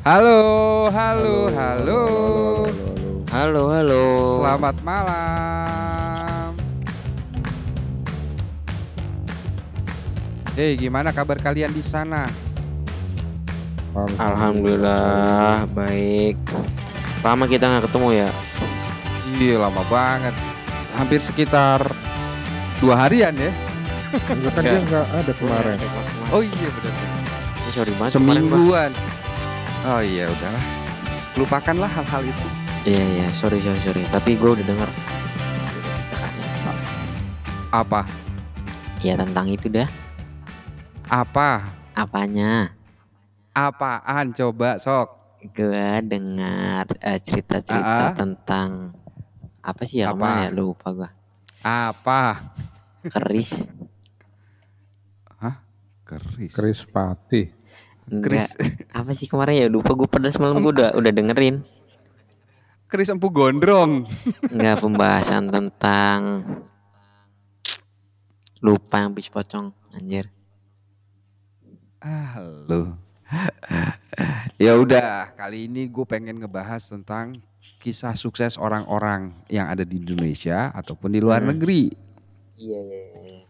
Halo, halo, halo. Halo, halo. Selamat malam. Hei, gimana kabar kalian di sana? Alhamdulillah baik. Lama kita nggak ketemu ya. Iya, lama banget. Hampir sekitar dua harian ya. Enggak kan dia nggak ada kemarin. Oh iya benar. Eh, sorry kemarin, Bang. Semingguan. Oh iya udahlah. Lupakanlah hal-hal itu. Iya iya sorry sorry sorry. Tapi gue udah denger cerita-ceritanya. Apa? Ya tentang itu dah. Apa? Apanya? Apaan coba sok? Gue dengar eh, Ah, ah. cerita-cerita tentang apa sih ya Apa? ya lupa gue. Apa? Keris. Keris. Chris Pati. Enggak. Apa sih kemarin ya lupa gue pada semalam gue udah udah dengerin. Keris empu gondrong. Enggak pembahasan tentang lupa yang bis pocong anjir. Ah, lu. ya udah, kali ini gue pengen ngebahas tentang kisah sukses orang-orang yang ada di Indonesia ataupun di luar Hmm. negeri. Iya iya iya.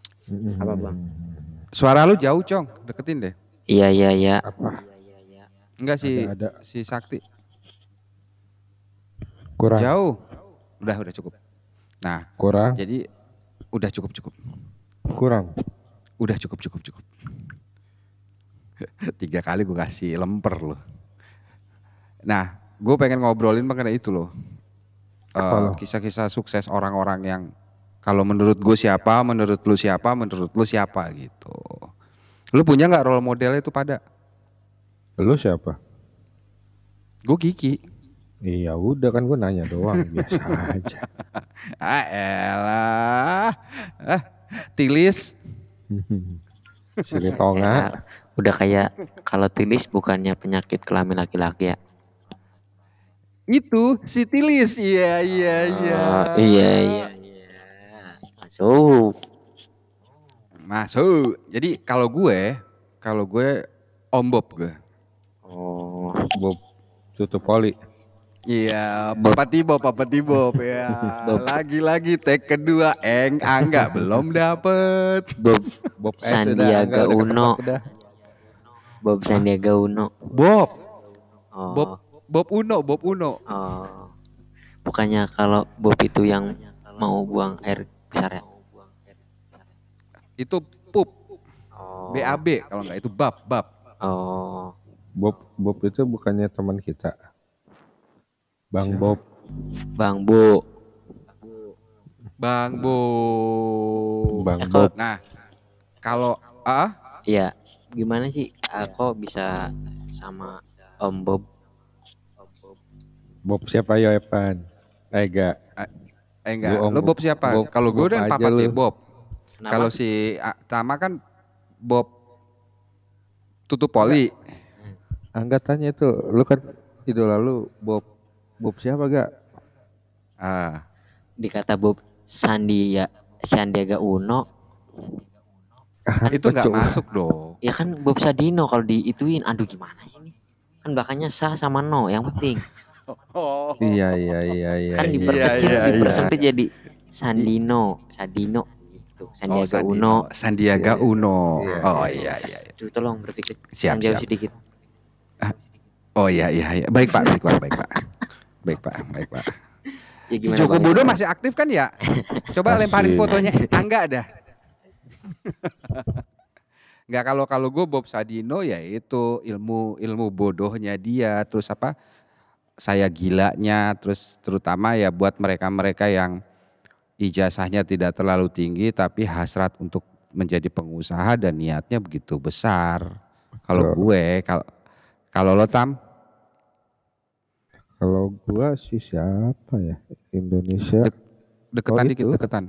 Apa, Bang? Suara lu jauh, Cong. Deketin deh. Iya iya iya. Apa? Iya iya. Enggak sih, Ada, ada. si Sakti. Kurang. Jauh. Udah, udah cukup. Nah, Kurang. jadi udah cukup cukup. Kurang. Udah cukup cukup cukup. Tiga kali gue kasih lemper loh. Nah, gue pengen ngobrolin mengenai itu loh. Eh, Apa? Kisah-kisah sukses orang-orang yang kalau menurut gue siapa, menurut lu siapa, menurut lu siapa gitu. Lu punya nggak role model itu pada? Lu siapa? Gue Kiki. Iya udah kan gue nanya doang biasa aja. Ah elah. Ah, tilis. Sili Tonga. Ya, udah kayak kalau tilis bukannya penyakit kelamin laki-laki ya. Itu si tilis. Iya, iya, iya. Oh, iya iya iya. Masuk. Masuk. Jadi kalau gue, kalau gue Om Bob gue. Oh, Bob tutup poli. Iya, Bapak Tibob, Bapak Tibob ya. Lagi-lagi take kedua, Eng Angga belum dapet. Bob Bob S Sandiaga udah, Uno. Bob Sandiaga Uno. Bob, Oh. Bob, Bob Uno, Bob Uno. Oh. Bukannya kalau Bob itu yang mau buang air besar ya? Itu pup, Oh. BAB kalau nggak itu bab, bab. Oh. Bob Bob itu bukannya teman kita. Bang Siapa? Bob. Bang Bu. Bang Bo. Bang Eh, kok- Bob. Nah, kalau ah, Iya. Gimana sih aku bisa sama Om Bob? Bob siapa ya Evan? Eh enggak. eh enggak, lo Bob siapa? Kalau gue aja Papa lu. Bob. Kenapa? Kalau si Tama kan Bob tutup poli. Anggatannya itu lu kan idola lu Bob Bob siapa gak? Ah, dikata Bob Sandia Sandiaga Uno, itu nggak masuk dong. ya kan Bob Sadino kalau diituin, aduh gimana sih ini? Kan belakangnya sa sama no, yang penting Oh. Iya iya iya iya. kan iya. diperkecil, iya, iya. dipersempit jadi Sandino, Sadino gitu, Oh, Sandiaga Sandino. Uno. Sandiaga Iya, iya. Uno. Iya, oh iya, iya iya. iya. Aduh, tolong berpikir Siap, yang jauh siap. sedikit. Oh iya iya iya. Baik Pak, baik Pak, baik Pak. Baik Pak, baik Pak. Ya gimana Joko Bang? Bodo masih aktif kan ya? Coba Masih. lemparin fotonya. Angga dah. Enggak kalau kalau gue Bob Sadino ya itu ilmu ilmu bodohnya dia terus apa saya gilanya terus terutama ya buat mereka-mereka yang ijazahnya tidak terlalu tinggi tapi hasrat untuk menjadi pengusaha dan niatnya begitu besar. Kalau gue kalau kalau lo tam Kalau gua sih siapa ya? Indonesia deketan Oh, dikit itu. deketan.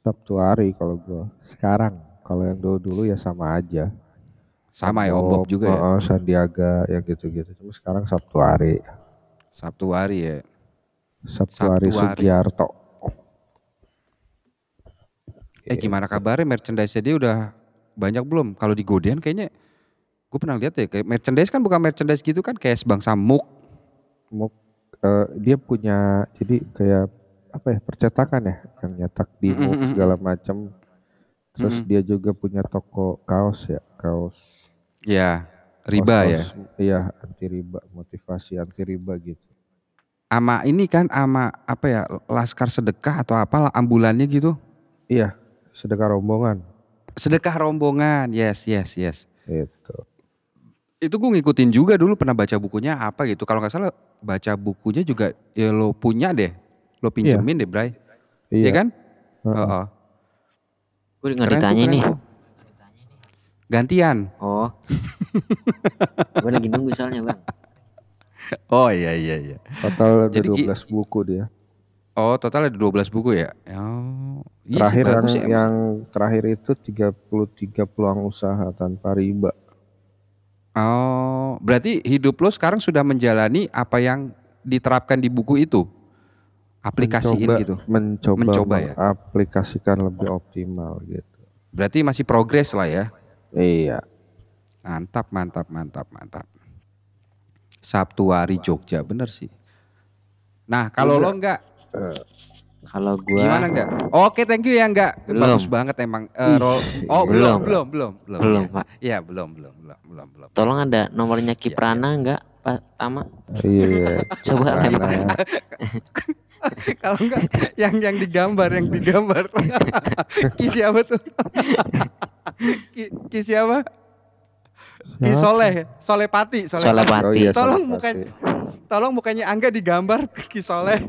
Sabtu hari kalau gua. Sekarang kalau yang dulu dulu ya sama aja. Sama ya Om Bob juga ya. oh, Sandiaga yang gitu-gitu. Cuma sekarang Sabtu hari. Sabtu hari ya. Sabtu, Sabtu hari hari. Sugiarto. Eh gimana kabarnya merchandise dia udah banyak belum? Kalau di Godean kayaknya Gue pernah lihat ya kayak merchandise kan bukan merchandise gitu kan kayak sebangsa muk. Muk eh, dia punya jadi kayak apa ya percetakan ya yang nyetak di Mm, mm, Muk mm, segala macam. Terus Mm. dia juga punya toko kaos ya, kaos. Ya, riba ya. kaos-kaos, Iya, anti riba, motivasi anti riba gitu. Ama ini kan ama apa ya laskar sedekah atau apa ambulannya gitu. Iya, sedekah rombongan Sedekah rombongan. Yes, yes, yes. itu. Itu gue ngikutin juga dulu pernah baca bukunya apa gitu. Kalau nggak salah baca bukunya juga ya lo punya deh. Lo pinjemin deh, Bray. Iya Iya. kan? Heeh. Heeh. Gue nggak Keren tuh, ditanya keren nih. Gantian. Oh. gue lagi nunggu soalnya bang. Oh iya iya iya. Total ada Jadi gi- 12 buku dia. Oh total ada 12 buku ya? Oh, iya sih, Terakhir yang, bagus ya yang terakhir itu 33 peluang usaha tanpa riba. Oh, berarti hidup lo sekarang sudah menjalani apa yang diterapkan di buku itu? Aplikasiin Mencoba- gitu. Mencoba, Mencoba ya? aplikasikan lebih optimal gitu. Berarti masih progres lah ya. Iya. Mantap, mantap, mantap, mantap. Sabtu hari Jogja, bener sih. Nah, kalau lo enggak, Kalau gue gimana enggak? Oke, thank you ya enggak. Belum. Bagus banget emang. Eh, roll- Oh, belum, belum, belum, belum. belum ya. pak. Iya, belum, belum, belum, belum, belum. Tolong ada nomornya Iya, Kiprana nggak Pak Tama? Iya. Coba lempar. Kalau enggak yang yang digambar, yang digambar. Ki siapa tuh? Ki, Ki siapa? Ki? Soleh, Soleh Pati, Soleh. Soleh Pati. Oh Pati. iya, Tolong mukanya, tolong mukanya Angga digambar Ki Soleh.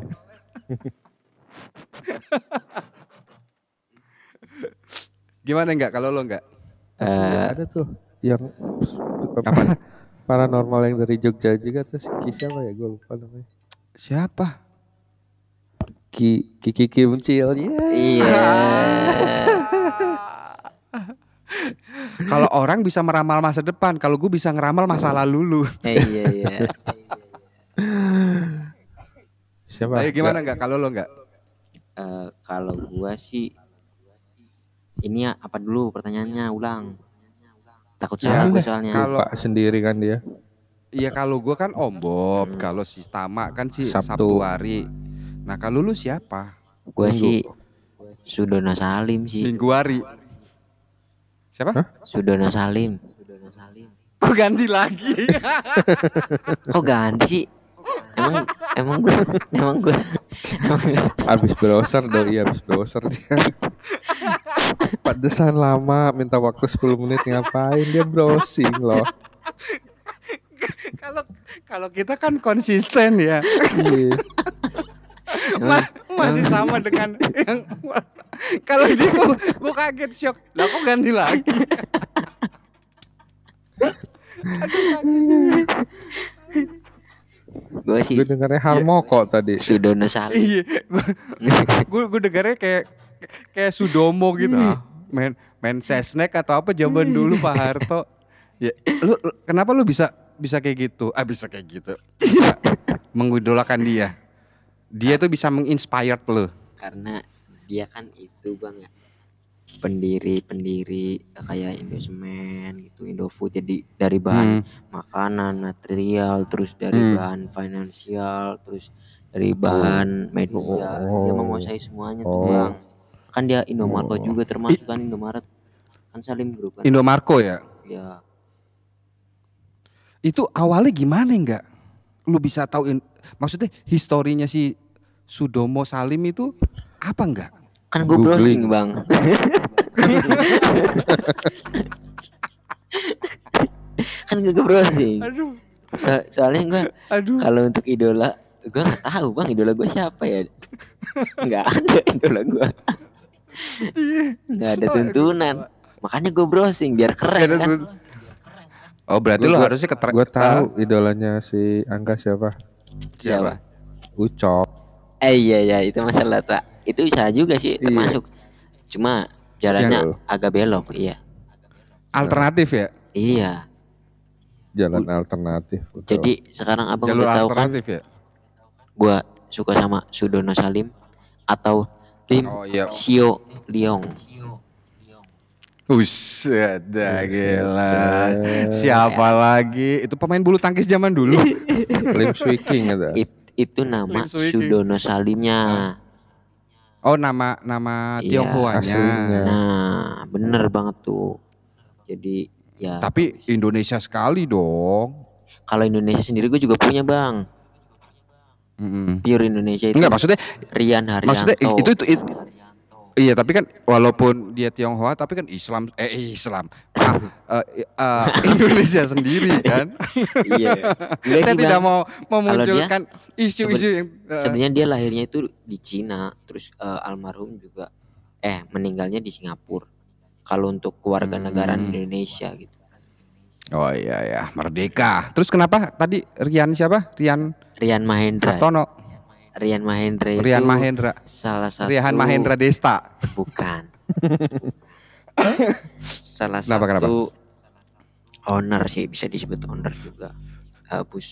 Gimana enggak kalau lo enggak? Eh, Iya, ada tuh yang apa, paranormal yang dari Jogja juga tuh si Ki siapa ya gue lupa namanya. Siapa? Ki Ki Ki Muncil. Iya. iya. Kalau orang bisa meramal masa depan, kalau gue bisa ngeramal masa lalu lu. Eh, iya iya. Siapa? Ayo gimana enggak kalau lo enggak? Eh, kalau gua sih ini ya apa dulu pertanyaannya ulang. Takut Ya, salah gue boleh. soalnya. Kalau- sendiri kan dia. Iya kalau gue kan Om Bob, kalau si Tama kan si Sabtu. Sabtu, hari. Nah kalau lu siapa? Gue Minggu. sih Sudona Salim sih. Minggu hari. Siapa? Hah? Sudona Salim. Sudona Salim. Kok ganti lagi? Kok ganti sih? Emang emang gue emang gue Abis browser doi, abis browser dia. Pantesan lama minta waktu 10 menit ngapain dia browsing loh. Kalau kalau kita kan konsisten ya. Iya. Ma- masih sama dengan yang kalau dia gua kaget shock. Lah kok ganti lagi? Gue sih Gue dengarnya Harmoko tadi. Sudona Salim. Iya. Gue gue dengarnya kayak kayak Sudomo gitu. Ah, main main sesnek atau apa zaman dulu Pak Harto. Ya, lu, lu- kenapa lu bisa bisa kayak gitu? Ah bisa kayak gitu. Bisa mengidolakan dia. Dia tuh bisa menginspired lu. Karena dia kan itu bang ya pendiri-pendiri kayak Indosemen gitu, Indofood jadi dari bahan Hmm. makanan, material, terus dari Hmm. bahan finansial, terus dari bahan media, dia Oh. menguasai semuanya tuh Oh. bang. Kan dia Indomaret Oh. juga termasuk kan Indomaret, kan Salim Group kan. Indomarko ya. Ya, Itu awalnya gimana enggak? Lu bisa tahu in- maksudnya historinya si Sudomo Salim itu apa enggak? Kan gue browsing bang. kan gue browsing. Aduh, So- soalnya gue kalau untuk idola gue nggak tahu bang idola gue siapa ya nggak ada idola gue Iya. nggak ada tuntunan makanya gue browsing biar keren kan Oh berarti Gua- gua- harusnya keter Gue tahu idolanya si Angga siapa? siapa? Ucok. eh iya iya itu masalah tak itu bisa juga sih Iya. termasuk cuma jalannya Yang- agak belok iya Alternatif ya? iya Jalan alternatif. betul. jadi sekarang abang Jalur udah tahu kan alternatif ya? gue suka sama Sudono Salim atau Lim Oh iya. Sio Liong Buset dah gila. Siapa lagi? Itu pemain bulu tangkis zaman dulu. Lim Swee King gitu. It- itu nama. Sudono Salimnya. Oh nama nama Iya, Tionghoanya. aslinya. Nah, bener banget tuh. Jadi ya Tapi Indonesia sekali dong. kalau Indonesia sendiri gue juga punya bang. Mm-mm. Pure Indonesia itu Enggak maksudnya Rian Haryanto. maksudnya itu itu, itu Iya tapi kan walaupun dia Tionghoa tapi kan Islam eh Islam Ah, eh, eh, Indonesia sendiri kan. iya. Saya tidak mau memunculkan isu-isu yang eh, Sebenarnya dia lahirnya itu di Cina, terus eh, almarhum juga eh meninggalnya di Singapura. Kalau untuk keluarga Hmm. Indonesia gitu. Oh iya ya merdeka. Terus kenapa tadi Rian siapa? Rian Rian Mahendra. Hartono, Rian Mahendra itu Rian Mahendra, salah satu Rian Mahendra Desta. bukan. salah Kenapa, kenapa? satu owner sih bisa disebut owner juga eh, bus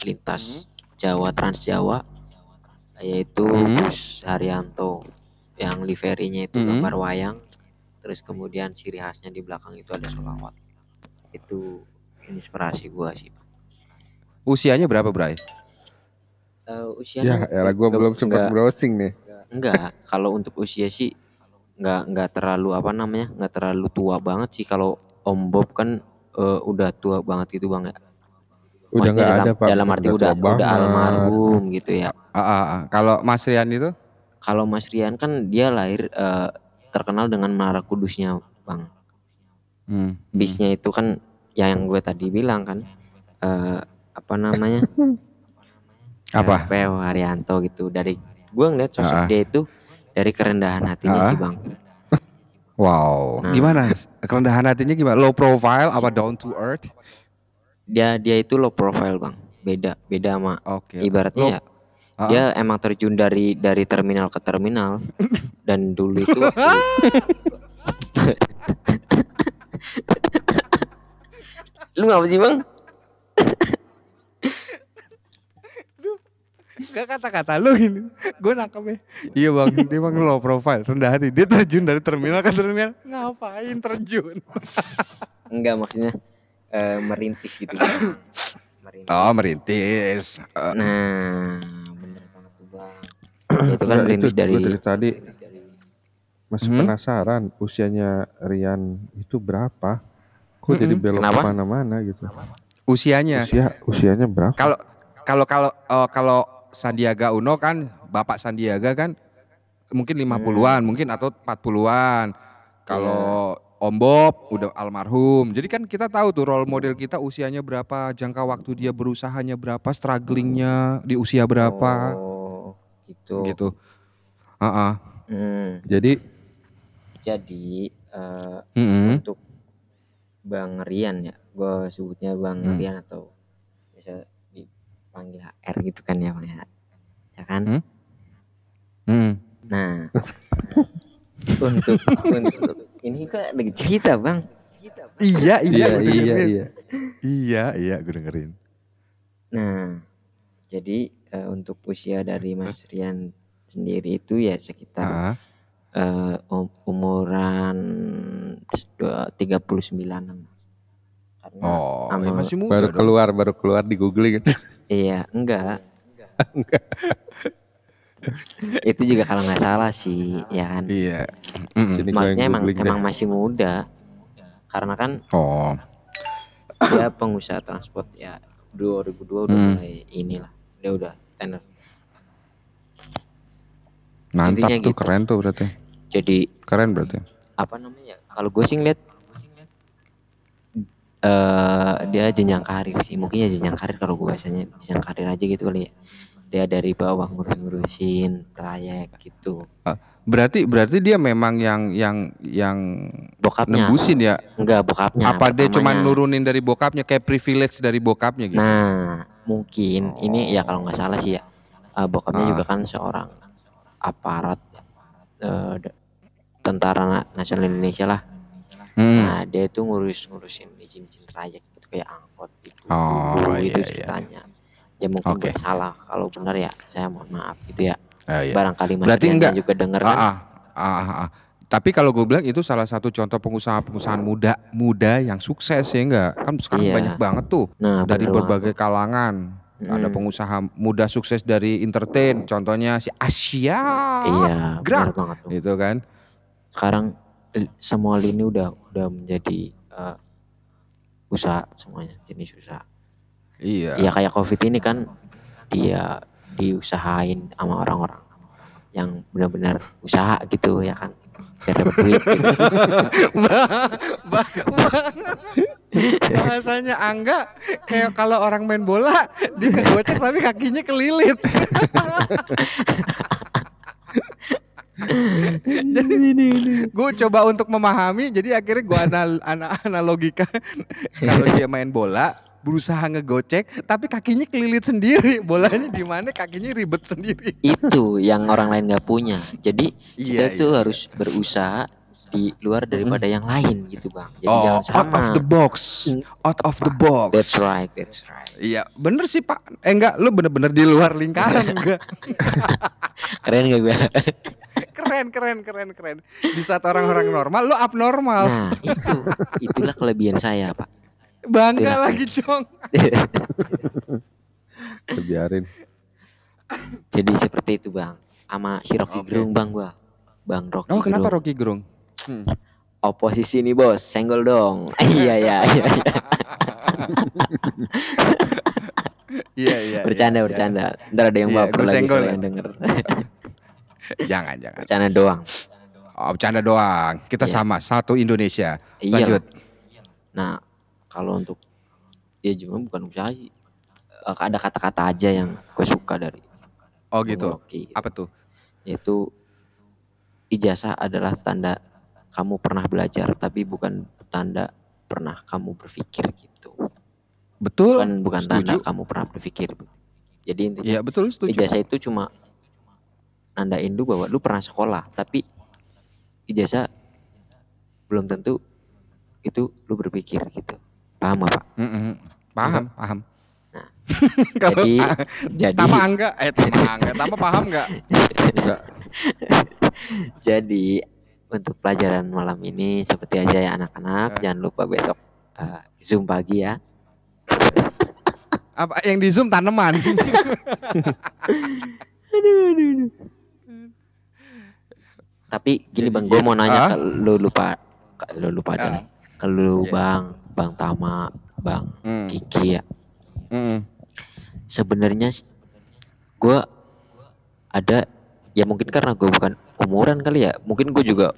lintas Jawa Trans Jawa yaitu Hmm. bus Haryanto yang liverinya itu Hmm. gambar wayang terus kemudian ciri khasnya di belakang itu ada solawat itu inspirasi gua sih Usianya berapa Bray? Eh, Ya, usianya elah gue enggak- belum sempat enggak- browsing nih. Enggak, kalau untuk usia sih nggak nggak terlalu apa namanya nggak terlalu tua banget sih kalau Om Bob kan eh, udah tua banget gitu bang ya. Udah Maksudnya nggak dalam, ada pak. dalam arti udah udah banget. almarhum gitu ya. Ah, ah, ah. Kalau Mas Rian itu? Kalau Mas Rian kan dia lahir eh, terkenal dengan Menara Kudusnya bang. Hmm. Bisnya itu kan ya yang gue tadi bilang kan eh, apa namanya Apa? P.O. Haryanto gitu dari gue ngeliat sosok Ah. dia itu dari kerendahan hatinya Ah. sih bang. Wow, Nah. gimana? Kerendahan hatinya gimana? Low profile apa down to earth? Dia dia itu low profile bang. Beda beda sama Oke. ibaratnya Low- ya Ah. dia emang terjun dari dari terminal ke terminal dan dulu itu lu ngapa sih bang Gak kata-kata lu ini. Gue nangkepnya. Iya bang, dia bang low profile, rendah hati. Dia terjun dari terminal ke terminal. Ngapain terjun? enggak maksudnya eh, merintis gitu merintis. Oh merintis. Eh, nah bener banget tuh bang itu kan merintis itu dari dari tadi masih Hmm? penasaran usianya Rian itu berapa? Kok jadi belok ke mana-mana gitu? usianya. Usia usianya berapa? Kalau kalau kalau oh, kalau Sandiaga Uno kan Bapak Sandiaga kan mungkin 50-an, mungkin atau 40-an. Kalau Om Bob udah almarhum. Jadi kan kita tahu tuh role model kita usianya berapa, jangka waktu dia berusahanya berapa, strugglingnya di usia berapa oh, gitu, gitu. Heeh. Hmm, Jadi jadi eh, Mm-mm. untuk Bang Rian ya, gue sebutnya Bang Hmm. Rian atau bisa dipanggil HR gitu kan ya Bang ya, ya kan? Hmm. Mm. Nah, untuk untuk ini kok lagi cerita Bang. Iya, iya, iya iya iya. Iya, iya, gue dengerin. Nah, jadi eh, untuk usia dari Mas Rian sendiri itu ya sekitar Ah, eh, um- umuran dua- 39-an. Karena Oh, ya masih muda Baru dong. keluar baru keluar di googling. Iya, enggak. itu juga kalau nggak salah sih, ya kan. Iya. Maksudnya emang deh. emang masih muda. Karena kan Oh, dia pengusaha transport ya 2002 udah Hmm. mulai inilah. Dia udah tenar. mantap Intinya tuh, gitu. keren tuh berarti. Jadi Keren berarti. apa namanya? Kalau gue sih ngeliat eh dia jenjang karir sih. Mungkin ya jenjang karir kalau gue biasanya jenjang karir aja gitu kali ya. Dia dari bawah ngurus-ngurusin trayek gitu. Berarti berarti dia memang yang yang yang Bokapnya nembusin ya? enggak bokapnya. Apa dia cuma nurunin dari bokapnya kayak privilege dari bokapnya gitu? Nah, mungkin ini ya kalau nggak salah sih ya. eh, bokapnya Ah. juga kan seorang aparat eh, da- tentara Na- nasional Indonesia lah. Hmm. Nah, dia itu ngurus-ngurusin izin-izin trayek gitu kayak angkot gitu. Oh, Dulu iya, itu iya. ceritanya. Ya mungkin gue salah. Kalau benar ya saya mohon maaf gitu ya. Ah, iya. Barangkali Mas Berarti enggak. juga denger Ah, kan. ah, ah, ah, ah. Tapi kalau gue bilang itu salah satu contoh pengusaha-pengusaha muda muda yang sukses ya enggak? Kan sekarang Iya. banyak banget tuh Nah, dari berbagai kalangan. Ada Mm. pengusaha muda sukses dari entertain, contohnya si Asia. Iya, gerak. banget tuh. Itu kan. Sekarang semua lini udah udah menjadi eh, usaha semuanya jenis usaha. Iya. Ya kayak covid ini kan dia diusahain sama orang-orang yang benar-benar usaha gitu ya kan biar dapat duit gitu. Bahasanya Angga kayak kalau orang main bola dia kegocek tapi kakinya kelilit. gue coba untuk memahami jadi akhirnya gue anal, ana- analogikan kalau dia main bola berusaha ngegocek tapi kakinya kelilit sendiri. Bolanya di mana kakinya ribet sendiri. Itu yang orang lain nggak punya. Jadi Iya, kita tuh iya. harus berusaha di luar daripada yang lain gitu bang. Jadi oh jangan out sama of the box. Out of the box. That's right that's right. Iya bener sih pak. Eh enggak lu bener-bener di luar lingkaran enggak keren gak gue keren keren keren keren di saat orang-orang normal lu abnormal nah itu itulah kelebihan saya pak bangga Iya. lagi cong biarin jadi seperti itu bang sama si Rocky Oke. Gerung bang gua bang Rocky oh kenapa Gerung. Rocky Gerung Hmm. oposisi nih bos senggol dong iya iya iya iya. iya iya bercanda iya, bercanda ntar ada yang Iya, baper gua lagi senggol kalau ya. yang denger iya. jangan jangan. Bercanda doang. Oh bercanda doang. Kita Iya. sama satu Indonesia. Iya. Lanjut. Nah kalau untuk ya cuma bukan usaha sih. Eh, ada kata-kata aja yang gue suka dari oh gitu. Apa tuh? Yaitu ijazah adalah tanda kamu pernah belajar tapi bukan tanda pernah kamu berpikir gitu. Betul. Bukan bukan tanda kamu pernah berpikir. Jadi intinya iya betul setuju. ijazah itu cuma nandain lu bahwa lu pernah sekolah tapi ijazah belum tentu itu lu berpikir gitu. Paham gak pak? Mm-mm. paham paham? Nah, jadi jadi Tama Angga eh Tama Angga Tama paham nggak? Enggak. Jadi untuk pelajaran malam ini seperti aja ya anak-anak. Eh. jangan lupa besok eh, zoom pagi ya. Apa yang di zoom tanaman tapi gini Jadi bang gue mau gitu. nanya Ah? ke lu lupa ke lu lupa Ah. deh ke lu Iya. bang bang Tama bang Hmm. Kiki ya Mm-mm. sebenarnya gue ada ya mungkin karena gue bukan umuran kali ya mungkin gue juga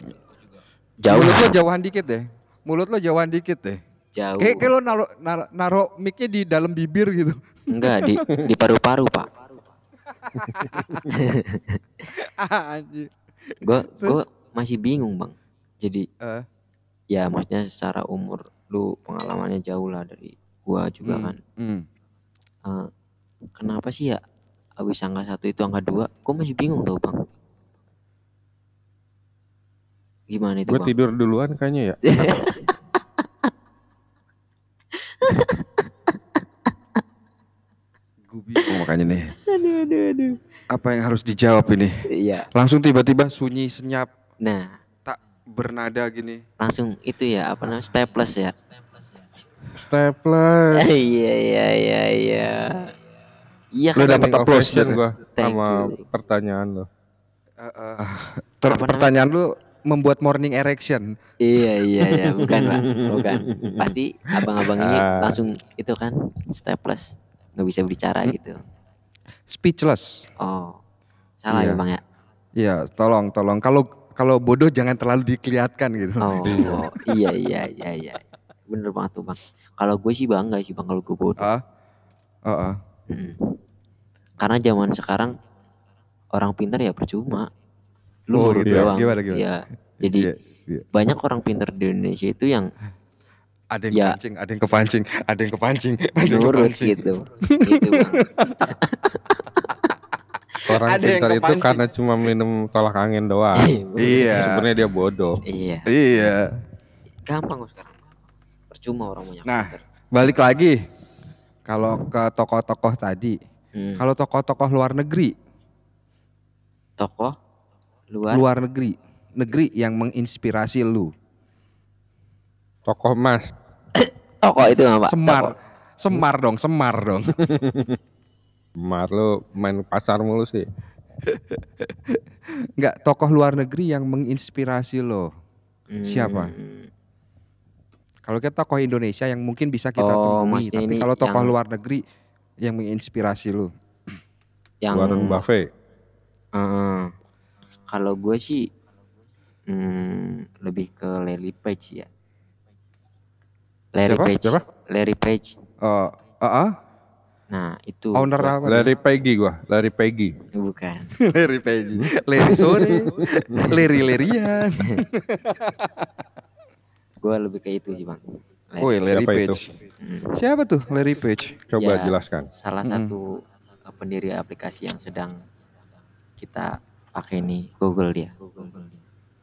jauh mulut lo jauhan dikit deh mulut lo jauhan dikit deh jauh kayak kayak lo naro naro, naro mic-nya di dalam bibir gitu enggak di di paru-paru pak Ah, anjir gue gue masih bingung bang. Jadi Eh. ya maksudnya secara umur lu pengalamannya jauh lah dari gua juga Hmm, kan. hmm. Eh, kenapa sih ya abis angka satu itu angka dua? Gue masih bingung tau bang. Gimana itu gue bang? tidur duluan kayaknya ya. Gue bingung makanya nih. Apa yang harus dijawab ini? iya. Langsung tiba-tiba sunyi senyap. Nah. Tak bernada gini. langsung itu ya apa namanya staples ya. Staples. Iya iya iya iya. Iya Lu kan? Standing applause dari- gua sama you. pertanyaan lo ter- Apa namanya? pertanyaan lu membuat morning erection. iya iya iya. Bukan pak. Bukan. Pasti abang-abang ini Ah. langsung itu kan staples. Nggak bisa bicara gitu Speechless. oh salah Iya. ya bang ya Iya, tolong tolong kalau kalau bodoh jangan terlalu dikelihatkan gitu. Oh, iya iya iya iya. Bener banget tuh bang. Kalau gue sih bangga sih bang kalau gue bodoh. Ah. Oh, oh. Mm. Karena zaman sekarang orang pintar ya percuma. Lu Oh, gitu ya? doang. Gimana, gimana? Iya. Jadi Iya, iya. banyak orang pintar di Indonesia itu yang Ada yang Ya. kepancing, ada yang kepancing, ada yang kepancing, ada yang kepancing. gitu. Itu bang. orang Ada yang pintar itu karena cuma minum tolak angin doang Iya. sebenarnya dia bodoh iya. Iya. Gampang kok sekarang. Percuma orang banyak Nah, pintar. balik lagi. Kalau ke tokoh-tokoh tadi, Hmm. kalau tokoh-tokoh luar negeri, Tokoh luar. luar negeri, negeri yang menginspirasi lu? Tokoh emas. Toko itu mah pak. Semar. Toko. Semar dong, Semar dong. Mar lu main pasar mulu sih. Enggak, tokoh luar negeri yang menginspirasi lo. Siapa? Hmm, Kalau kita tokoh Indonesia yang mungkin bisa kita Oh, temui, tapi kalau tokoh yang- luar negeri yang menginspirasi lu. yang Warren Buffett. Eh, kalau gue sih hmm, lebih ke Larry Page ya. Larry Siapa? Page. Siapa? Larry Page. Oh, uh, Nah itu owner gua- apa? Larry Peggy gua, Larry Peggy. bukan. Larry Page. Larry sore, Larry Lerian. Gue lebih ke itu sih bang. Larry Woi, Larry Siapa itu? Page. Siapa tuh Larry Page? Coba Ya, jelaskan. Salah satu uh, pendiri aplikasi yang sedang kita pakai nih Google dia.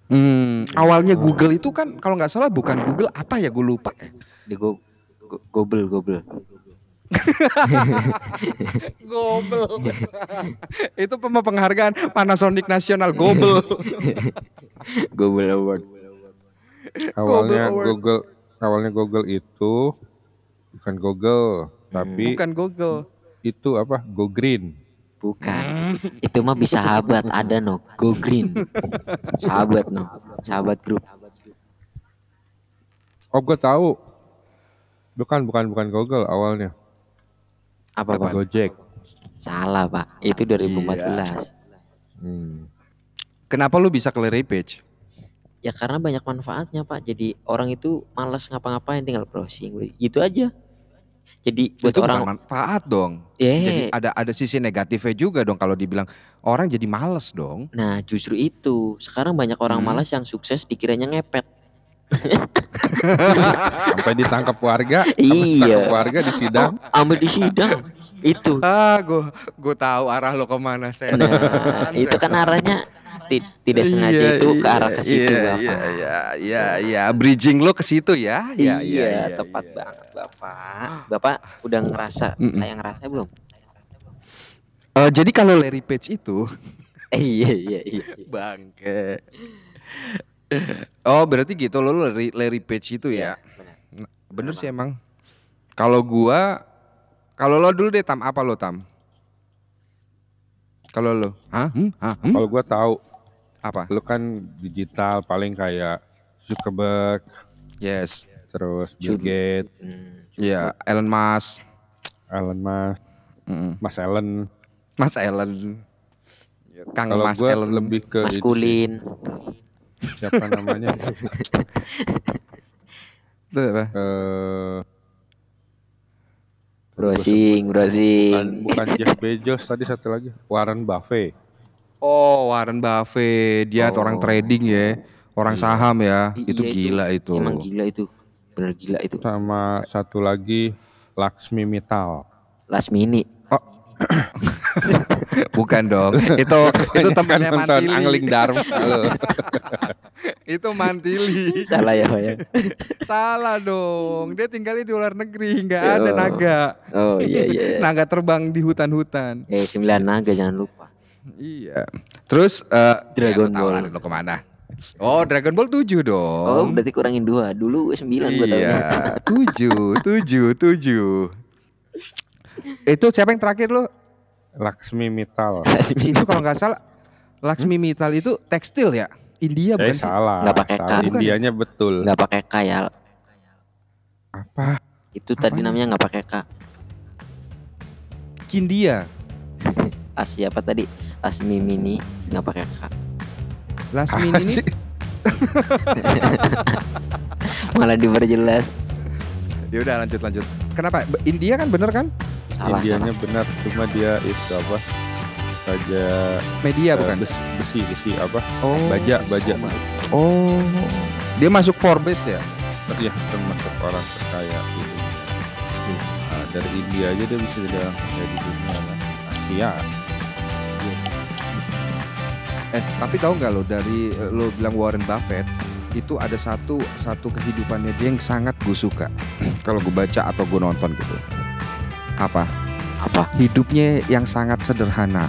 Hmm, awalnya Google itu kan kalau nggak salah bukan Google apa ya gue lupa. Di Go, Go- Google Google. Gobel. itu penghargaan Panasonic Nasional Gobel. Google Award. Awalnya Award. Google awalnya Google itu bukan Google, tapi Bukan Google. itu apa? Go Green. Bukan. Itu mah bisa sahabat ada no. Go Green. Sahabat no. Sahabat grup. Oh, gue tahu. Bukan, bukan, bukan Google awalnya. Apa Apaan? pak? Gojek. Salah pak. Itu 2014. Hmm. Kenapa lu bisa ke Larry Page? Ya karena banyak manfaatnya pak. Jadi orang itu malas ngapa-ngapain tinggal browsing. Gitu aja. Jadi buat itu orang bukan manfaat dong. Eh. Jadi ada ada sisi negatifnya juga dong kalau dibilang orang jadi males dong. Nah justru itu sekarang banyak orang Hmm. malas yang sukses dikiranya ngepet. Sampai ditangkap warga. Iya. Warga di sidang. Ambil di sidang itu. Ah, gue gue tahu arah lo ke mana saya. Nah itu kan arahnya ti- tidak sengaja itu ke arah ke situ iya, bapak. Iya, iya, iya, iya, bridging lo ke situ ya. Iya, Iya, tepat banget bapak. Bapak udah ngerasa kayak ngerasa belum? Eh, jadi kalau Larry Page itu Eh, iya iya iya. bangke. Oh, berarti gitu lo Larry, Larry Page itu ya. Benar. Nah, Bener sih emang. Kalau gua kalau lo dulu deh Tam, apa lo Tam? Kalau lo, hah? Hmm? Hah? Hmm? Kalau gue tahu, Apa? lu kan digital paling kayak Zuckerberg, Yes. terus Bill Gates, Hmm, Iya, Elon Musk. Elon Musk, Mm-mm. Mas Allen. Mas Ellen. Kang Kalau Mas Ellen. lebih ke itu sih. maskulin. Siapa namanya? Itu apa? Eh, Browsing, bukan, browsing. bukan Jeff Bezos tadi satu lagi Warren Buffett. Oh, Warren Buffett, dia tuh Oh. orang trading ya, orang saham ya. I- itu iya, gila itu. Emang gila itu. Bener gila itu. sama satu lagi Laksmi Mittal. Last mini. Bukan dong. itu itu Kan temennya nonton Mantili. Angling Dharma. Itu Mantili. Salah ya, ya. Salah dong. Dia tinggalnya di luar negeri, nggak ada Oh. naga. Oh iya iya. Naga terbang di hutan-hutan. Eh sembilan naga jangan lupa. Iya. Terus eh Dragon ya, Ball. lo ke mana? Oh, Dragon Ball 7 dong. Oh berarti kurangin dua. Dulu sembilan gue tahu. Iya, tujuh, tujuh, tujuh. Itu siapa yang terakhir lo? Laksmi Mittal. Last mini. Itu kalau nggak salah, Laksmi Mittal itu tekstil ya? India Eh bukan sih? salah. Nggak pakai Salah. K. Bukan ya? Indianya betul. Nggak pakai K ya. Apa? Itu tadi Apanya? namanya nggak pakai K. Kindia, Asia apa tadi? Lasmi mini nggak pakai K. Lasmi Apa ini sih? Malah diperjelas. Ya udah lanjut lanjut. Kenapa? India kan bener kan? Salah Indianya salah. benar, cuma dia itu apa? Saja Media eh, bukan? besi, besi, besi apa? Oh. Baja, baja. Oh. Dia masuk Forbes ya? Tapi ya termasuk orang terkaya gitu. Nah, dari India aja dia bisa jadi orang terkaya di dunia lah. Asia. Eh, tapi tahu nggak lo dari eh, lo bilang Warren Buffett itu ada satu satu kehidupannya dia yang sangat gue suka kalau gue baca atau gue nonton gitu. Apa? Apa? Hidupnya yang sangat sederhana.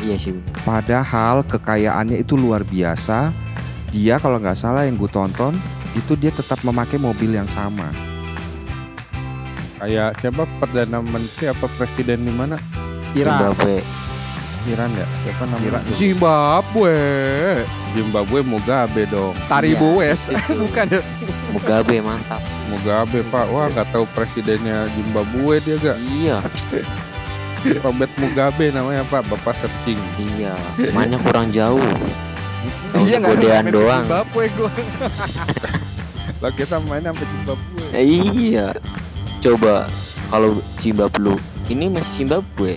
Iya sih. Padahal kekayaannya itu luar biasa. Dia kalau nggak salah yang gue tonton itu dia tetap memakai mobil yang sama. Kayak siapa perdana menteri apa presiden di mana? Zimbabwe. Iran ya? Siapa namanya? tuh? Zimbabwe. Zimbabwe Mugabe dong. Taribo West. itu. Bukan ya? Mugabe mantap. Mugabe Pak. Wah nggak tahu presidennya Zimbabwe dia gak? Iya, Robert Mugabe namanya Pak. Bapak searching. iya. Mainnya kurang jauh. Tahu Iya nggak godean doang. Zimbabwe gue. Lah kita main sampai Zimbabwe. Eh, iya. Coba kalau Zimbabwe ini masih Zimbabwe.